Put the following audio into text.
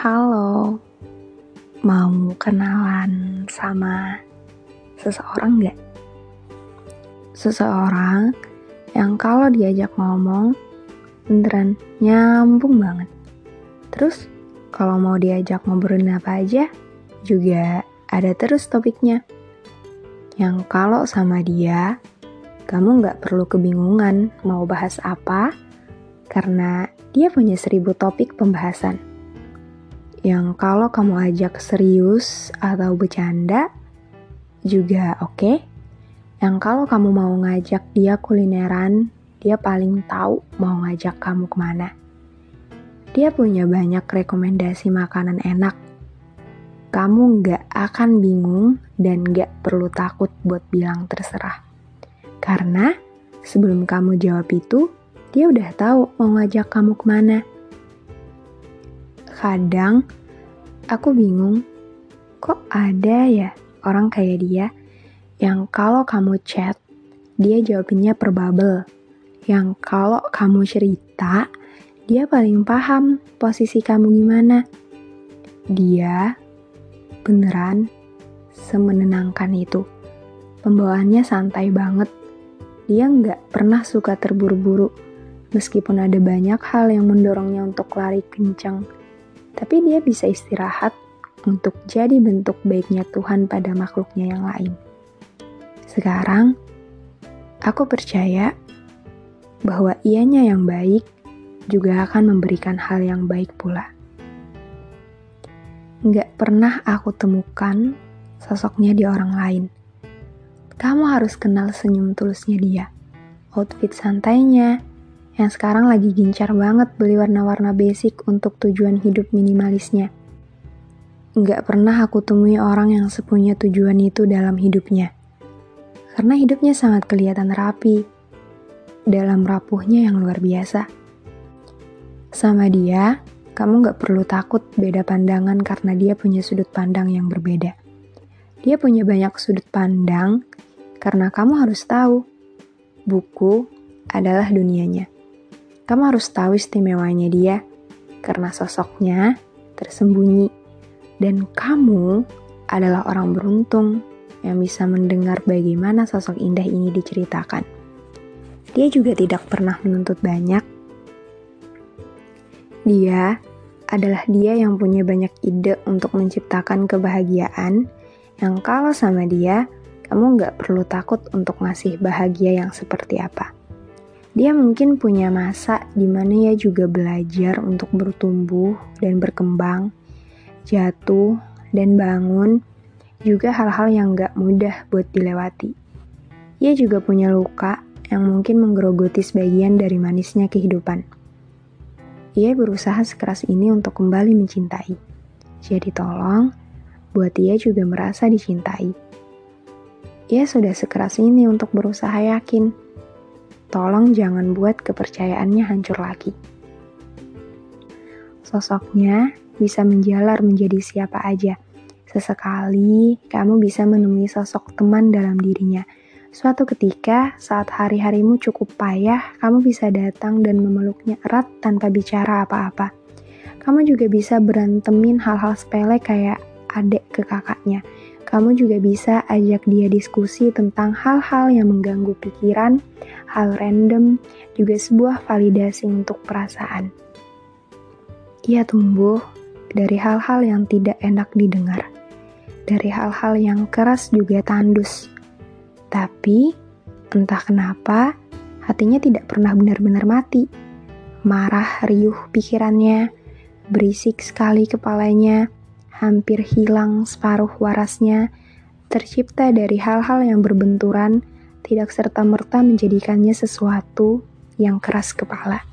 Halo, mau kenalan sama seseorang nggak? Seseorang yang kalau diajak ngomong beneran nyambung banget. Terus kalau mau diajak ngobrolin apa aja juga ada terus topiknya. Yang kalau sama dia kamu nggak perlu kebingungan mau bahas apa karena dia punya seribu topik pembahasan yang kalau kamu ajak serius atau bercanda juga oke. Okay. Yang kalau kamu mau ngajak dia kulineran, dia paling tahu mau ngajak kamu ke mana. Dia punya banyak rekomendasi makanan enak. Kamu nggak akan bingung dan nggak perlu takut buat bilang terserah. Karena sebelum kamu jawab itu, dia udah tahu mau ngajak kamu ke mana kadang aku bingung, kok ada ya orang kayak dia yang kalau kamu chat, dia jawabinnya per bubble. Yang kalau kamu cerita, dia paling paham posisi kamu gimana. Dia beneran semenenangkan itu. Pembawaannya santai banget. Dia nggak pernah suka terburu-buru, meskipun ada banyak hal yang mendorongnya untuk lari kencang tapi dia bisa istirahat untuk jadi bentuk baiknya Tuhan pada makhluknya yang lain. Sekarang, aku percaya bahwa ianya yang baik juga akan memberikan hal yang baik pula. Nggak pernah aku temukan sosoknya di orang lain. Kamu harus kenal senyum tulusnya dia, outfit santainya, yang sekarang lagi gincar banget beli warna-warna basic untuk tujuan hidup minimalisnya. Nggak pernah aku temui orang yang sepunya tujuan itu dalam hidupnya. Karena hidupnya sangat kelihatan rapi, dalam rapuhnya yang luar biasa. Sama dia, kamu nggak perlu takut beda pandangan karena dia punya sudut pandang yang berbeda. Dia punya banyak sudut pandang karena kamu harus tahu, buku adalah dunianya. Kamu harus tahu istimewanya dia, karena sosoknya tersembunyi. Dan kamu adalah orang beruntung yang bisa mendengar bagaimana sosok indah ini diceritakan. Dia juga tidak pernah menuntut banyak. Dia adalah dia yang punya banyak ide untuk menciptakan kebahagiaan, yang kalau sama dia, kamu nggak perlu takut untuk ngasih bahagia yang seperti apa. Dia mungkin punya masa di mana ia juga belajar untuk bertumbuh dan berkembang, jatuh dan bangun, juga hal-hal yang gak mudah buat dilewati. Ia juga punya luka yang mungkin menggerogoti sebagian dari manisnya kehidupan. Ia berusaha sekeras ini untuk kembali mencintai. Jadi tolong, buat ia juga merasa dicintai. Ia sudah sekeras ini untuk berusaha yakin tolong jangan buat kepercayaannya hancur lagi. Sosoknya bisa menjalar menjadi siapa aja. Sesekali kamu bisa menemui sosok teman dalam dirinya. Suatu ketika, saat hari-harimu cukup payah, kamu bisa datang dan memeluknya erat tanpa bicara apa-apa. Kamu juga bisa berantemin hal-hal sepele kayak adik ke kakaknya. Kamu juga bisa ajak dia diskusi tentang hal-hal yang mengganggu pikiran, hal random, juga sebuah validasi untuk perasaan. Ia tumbuh dari hal-hal yang tidak enak didengar, dari hal-hal yang keras juga tandus. Tapi, entah kenapa, hatinya tidak pernah benar-benar mati. Marah riuh pikirannya, berisik sekali kepalanya, hampir hilang separuh warasnya, tercipta dari hal-hal yang berbenturan tidak serta-merta menjadikannya sesuatu yang keras kepala.